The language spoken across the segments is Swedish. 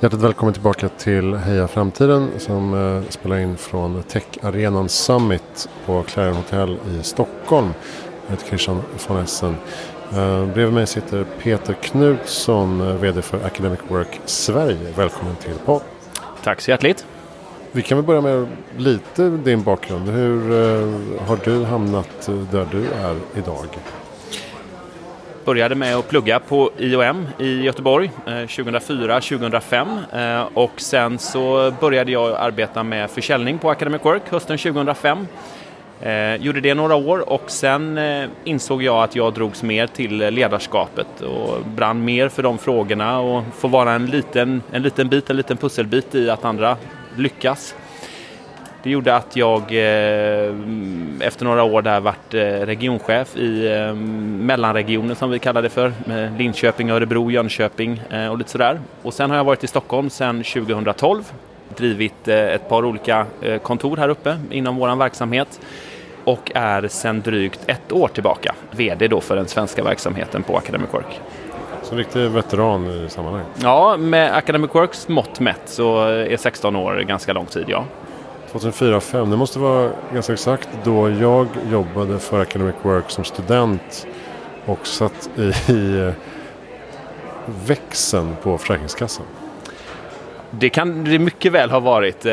Hjärtligt välkommen tillbaka till Heja Framtiden som eh, spelar in från Tech-arenan Summit på Clarion Hotel i Stockholm. Jag heter Christian von Essen. Eh, bredvid mig sitter Peter Knutsson, eh, VD för Academic Work Sverige. Välkommen till podd. Tack så hjärtligt. Vi kan väl börja med lite din bakgrund. Hur eh, har du hamnat där du är idag? Började med att plugga på IOM i Göteborg eh, 2004-2005 eh, och sen så började jag arbeta med försäljning på Academic Work hösten 2005. Eh, gjorde det några år och sen insåg jag att jag drogs mer till ledarskapet och brann mer för de frågorna och få vara en liten, en liten bit, en liten pusselbit i att andra lyckas. Det gjorde att jag eh, efter några år där varit eh, regionchef i eh, mellanregionen som vi kallar det för. Linköping, Örebro, Jönköping och lite sådär. Och sen har jag varit i Stockholm sedan 2012. Drivit ett par olika kontor här uppe inom vår verksamhet och är sedan drygt ett år tillbaka VD då för den svenska verksamheten på Academic Work. Så en riktig veteran i sammanhanget? Ja, med Academic Works mått mätt så är 16 år ganska lång tid, ja. 2004-2005, det måste vara ganska exakt då jag jobbade för Academic Work som student och satt i, i eh, växeln på Försäkringskassan. Det kan det mycket väl ha varit. Eh,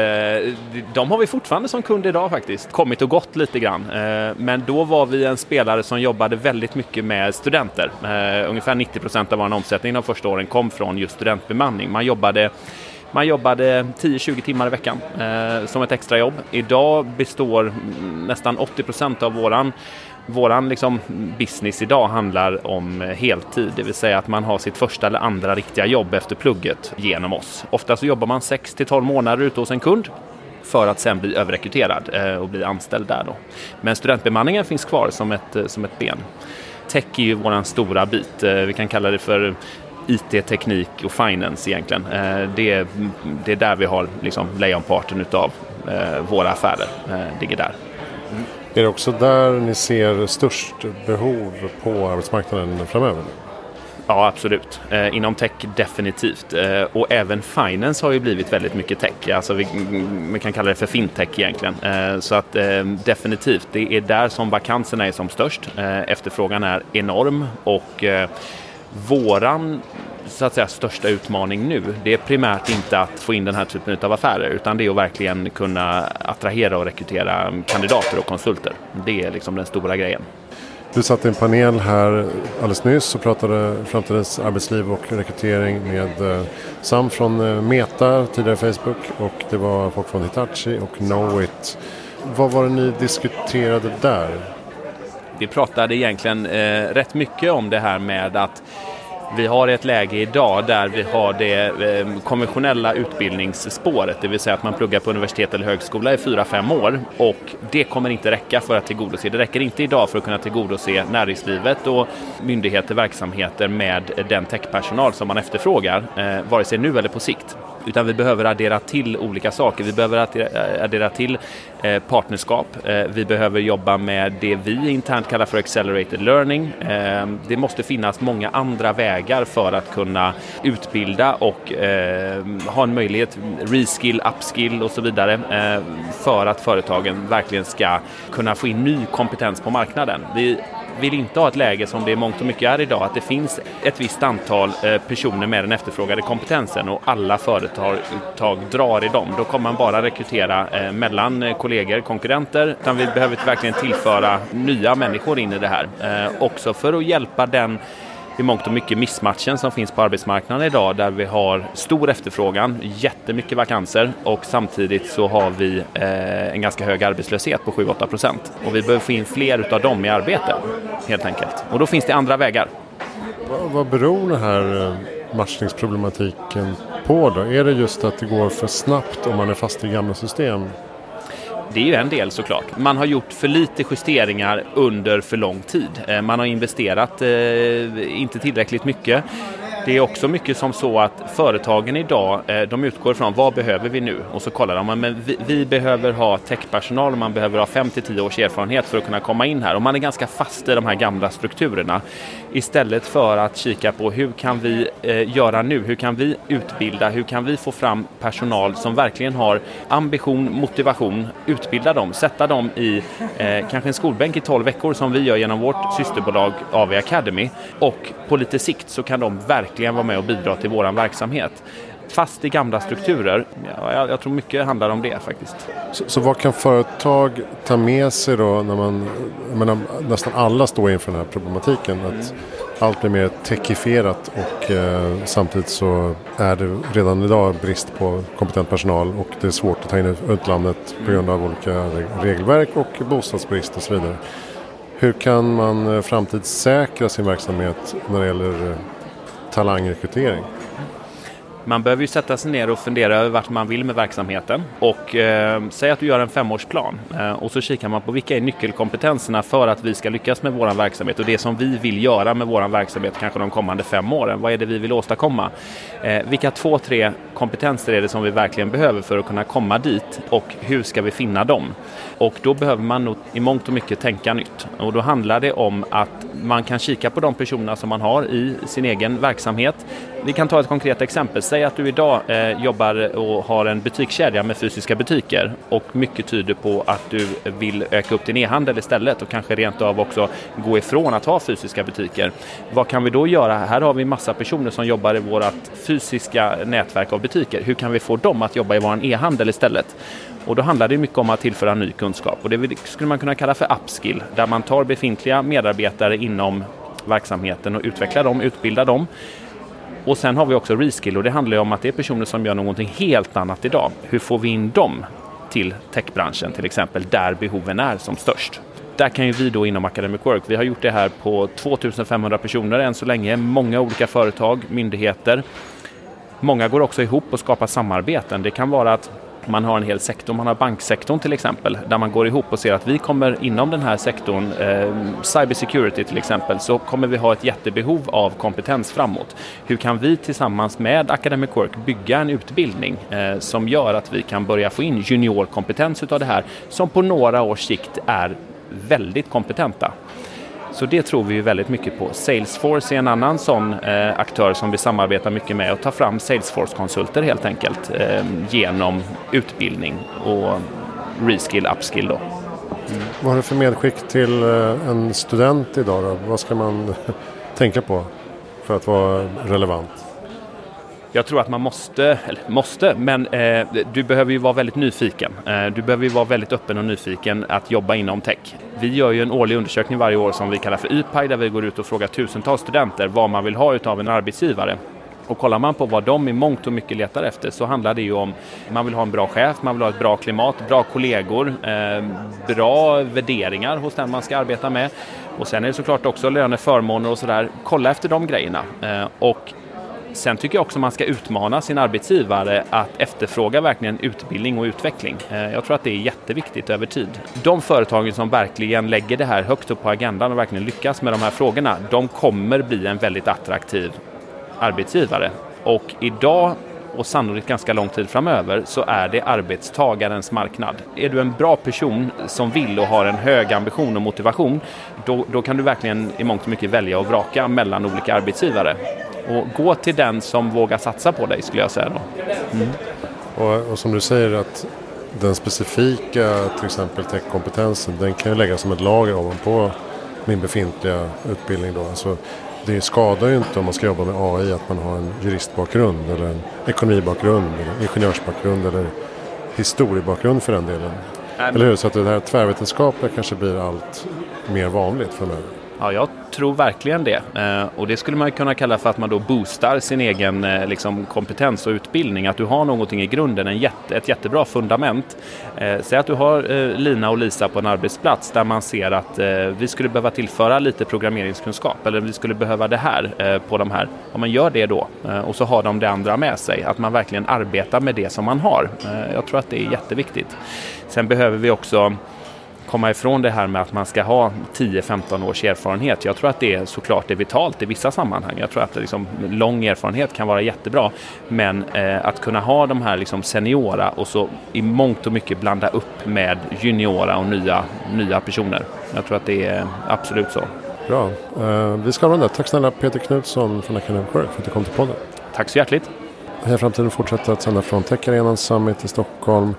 de har vi fortfarande som kund idag faktiskt. Kommit och gått lite grann. Eh, men då var vi en spelare som jobbade väldigt mycket med studenter. Ungefär 90 procent av vår omsättning de första åren kom från just studentbemanning. Man jobbade man jobbade 10-20 timmar i veckan eh, som ett extrajobb. Idag består nästan 80 procent av våran Våran liksom business idag handlar om heltid, det vill säga att man har sitt första eller andra riktiga jobb efter plugget genom oss. Ofta så jobbar man 6 till 12 månader ute hos en kund för att sen bli överrekryterad eh, och bli anställd där då. Men studentbemanningen finns kvar som ett, eh, som ett ben. Tech är ju våran stora bit. Eh, vi kan kalla det för IT, teknik och finance egentligen. Eh, det, det är där vi har liksom lejonparten av eh, våra affärer, eh, ligger där. Mm. Är det också där ni ser störst behov på arbetsmarknaden framöver? Ja, absolut. Eh, inom tech definitivt. Eh, och även finance har ju blivit väldigt mycket tech. Alltså vi, vi kan kalla det för fintech egentligen. Eh, så att definitivt, det är där som vakanserna är som störst. efterfrågan är enorm och våran så att säga, största utmaning nu, det är primärt inte att få in den här typen av affärer, utan det är att verkligen kunna attrahera och rekrytera kandidater och konsulter. Det är liksom den stora grejen. Du satt i en panel här alldeles nyss och pratade framtidens arbetsliv och rekrytering med eh, Sam från eh, Meta, tidigare Facebook, och det var folk från Hitachi och Knowit. Vad var det ni diskuterade där? Vi pratade egentligen eh, rätt mycket om det här med att vi har ett läge idag där vi har det eh, konventionella utbildningsspåret, det vill säga att man pluggar på universitet eller högskola i fyra fem år och det kommer inte räcka för att tillgodose. Det räcker inte idag för att kunna tillgodose näringslivet och myndigheter, verksamheter med den techpersonal som man efterfrågar, eh, vare sig nu eller på sikt. Utan vi behöver addera till olika saker. Vi behöver eh, addera till eh, partnerskap. Eh, vi behöver jobba med det vi internt kallar för accelerated learning. Eh, det måste finnas många andra vägar för att kunna utbilda och eh, ha en möjlighet, reskill, upskill och så vidare, eh, för att företagen verkligen ska kunna få in ny kompetens på marknaden. Vi vill inte ha ett läge som det är mångt och mycket är idag, att det finns ett visst antal eh, personer med den efterfrågade kompetensen och alla företag drar i dem. Då kommer man bara rekrytera eh, mellan eh, kollegor, konkurrenter, utan vi behöver verkligen tillföra nya människor in i det här. Också för att hjälpa den i mångt och mycket missmatchen som finns på arbetsmarknaden idag där vi har stor efterfrågan, jättemycket vakanser och samtidigt så har vi eh, en ganska hög arbetslöshet på 7-8 procent. Och vi behöver få in fler utav dem i arbete helt enkelt. Och då finns det andra vägar. Vad, beror den här eh, matchningsproblematiken på då? Är det just att det går för snabbt om man är fast i gamla system? Det är ju en del såklart. Man har gjort för lite justeringar under för lång tid. Eh, man har investerat eh, inte tillräckligt mycket. Det är också mycket som så att företagen idag, eh, de utgår från vad behöver vi nu? Och så kollar de, men vi, vi behöver ha techpersonal och man behöver ha 5-10 års erfarenhet för att kunna komma in här. Och man är ganska fast i de här gamla strukturerna. Istället för att kika på hur kan vi eh, göra nu? Hur kan vi utbilda? Hur kan vi få fram personal som verkligen har ambition, motivation, utbilda dem, sätta dem i eh, kanske en skolbänk i 12 veckor som vi gör genom vårt systerbolag AV Academy. Och på lite sikt så kan de verkligen vara med och bidra till vår verksamhet fast i gamla strukturer. Ja, jag, jag, tror mycket handlar om det faktiskt. Så, så vad kan företag ta med sig då när man, menar, nästan alla står inför den här problematiken? Att mm. allt blir mer techifierat och eh, samtidigt så är det redan idag brist på kompetent personal och det är svårt att ta in utlandet på grund av olika regelverk och bostadsbrist och så vidare. Hur kan man eh, framtidssäkra sin verksamhet när det gäller eh, talangrekrytering? Man behöver ju sätta sig ner och fundera över vart man vill med verksamheten. Och eh, säg att du gör en femårsplan eh, och så kikar man på vilka är nyckelkompetenserna för att vi ska lyckas med vår verksamhet och det som vi vill göra med vår verksamhet kanske de kommande fem åren. Vad är det vi vill åstadkomma? Eh, vilka två, tre kompetenser är det som vi verkligen behöver för att kunna komma dit och hur ska vi finna dem? Och då behöver man nog i mångt och mycket tänka nytt. Och då handlar det om att man kan kika på de personerna som man har i sin egen verksamhet. Vi kan ta ett konkret exempel. Säg att du idag eh, jobbar och har en butikskedja med fysiska butiker och mycket tyder på att du vill öka upp din e-handel istället och kanske rent av också gå ifrån att ha fysiska butiker. Vad kan vi då göra? Här har vi massa personer som jobbar i vårt fysiska nätverk av butiker. Hur kan vi få dem att jobba i vår e-handel istället? Och då handlar det mycket om att tillföra ny kunskap och det skulle man kunna kalla för upskill där man tar befintliga medarbetare inom verksamheten och utvecklar dem, utbildar dem. Och sen har vi också reskill och det handlar ju om att det är personer som gör någonting helt annat idag. Hur får vi in dem till techbranschen till exempel där behoven är som störst? Där kan ju vi då inom Academic Work, vi har gjort det här på 2500 personer än så länge, många olika företag, myndigheter. Många går också ihop och skapar samarbeten. Det kan vara att man har en hel sektor, man har banksektorn till exempel, där man går ihop och ser att vi kommer inom den här sektorn, eh, cybersecurity till exempel, så kommer vi ha ett jättebehov av kompetens framåt. Hur kan vi tillsammans med Academic Work bygga en utbildning eh, som gör att vi kan börja få in juniorkompetens utav det här, som på några års sikt är väldigt kompetenta. Så det tror vi ju väldigt mycket på. Salesforce är en annan sån eh, aktör som vi samarbetar mycket med och tar fram Salesforce-konsulter helt enkelt eh, genom utbildning och reskill, upskill då. Mm. Vad har du för medskick till eh, en student idag då? Vad ska man tänka på för att vara relevant? Jag tror att man måste, eller måste, men eh, du behöver ju vara väldigt nyfiken. Eh, du behöver ju vara väldigt öppen och nyfiken att jobba inom tech. Vi gör ju en årlig undersökning varje år som vi kallar för YPI där vi går ut och frågar tusentals studenter vad man vill ha utav en arbetsgivare. Och kollar man på vad de i mångt och mycket letar efter så handlar det ju om man vill ha en bra chef, man vill ha ett bra klimat, bra kollegor, eh, bra värderingar hos den man ska arbeta med. Och sen är det såklart också löner, förmåner och sådär. Kolla efter de grejerna. Eh, och Sen tycker jag också man ska utmana sin arbetsgivare att efterfråga verkligen utbildning och utveckling. Eh, jag tror att det är jätteviktigt över tid. De företagen som verkligen lägger det här högt upp på agendan och verkligen lyckas med de här frågorna, de kommer bli en väldigt attraktiv arbetsgivare. Och idag och sannolikt ganska lång tid framöver så är det arbetstagarens marknad. Är du en bra person som vill och har en hög ambition och motivation, då, då kan du verkligen i mångt och mycket välja och vraka mellan olika arbetsgivare. Och gå till den som vågar satsa på dig skulle jag säga då. Mm. Och, och, som du säger att den specifika till exempel techkompetensen den kan ju läggas som ett lager ovanpå min befintliga utbildning då. Alltså, det skadar ju inte om man ska jobba med AI att man har en juristbakgrund eller en ekonomibakgrund eller ingenjörsbakgrund eller historiebakgrund för den delen. Mm. Eller hur? Så att det här tvärvetenskapliga kanske blir allt mer vanligt framöver. Ja, jag tror verkligen det. Eh, och det skulle man kunna kalla för att man då boostar sin egen eh, liksom, kompetens och utbildning. Att du har någonting i grunden, en jätte, ett jättebra fundament. Eh, säg att du har Lina och Lisa på en arbetsplats där man ser att vi skulle behöva tillföra lite programmeringskunskap eller vi skulle behöva det här på de här. Om man gör det då och så har de det andra med sig. Att man verkligen arbetar med det som man har. jag tror att det är jätteviktigt. Sen behöver vi också komma ifrån det här med att man ska ha 10-15 års erfarenhet. Jag tror att det såklart är vitalt i vissa sammanhang. Jag tror att liksom, lång erfarenhet kan vara jättebra. Men eh, att kunna ha de här liksom, seniora och så i mångt och mycket blanda upp med juniora och nya, nya personer. Jag tror att det är absolut så. Bra. Uh, vi ska runda. Tack snälla Peter Knutsson från Academy Work för att du kom till podden. Tack så hjärtligt. Heja Framtiden fortsätter att sända från Tech Arenan Summit i Stockholm.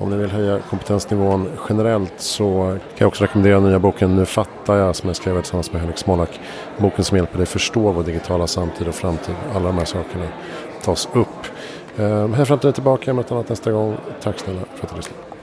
Om ni vill höja kompetensnivån generellt så kan jag också rekommendera nya boken Nu fattar jag som jag skrev tillsammans med Henrik Smolak. Boken som hjälper dig förstå vår digitala samtid och framtid. Alla de här sakerna tas upp. Eh, här Framtiden är tillbaka med ett annat nästa gång. Tack snälla för att du lyssnade.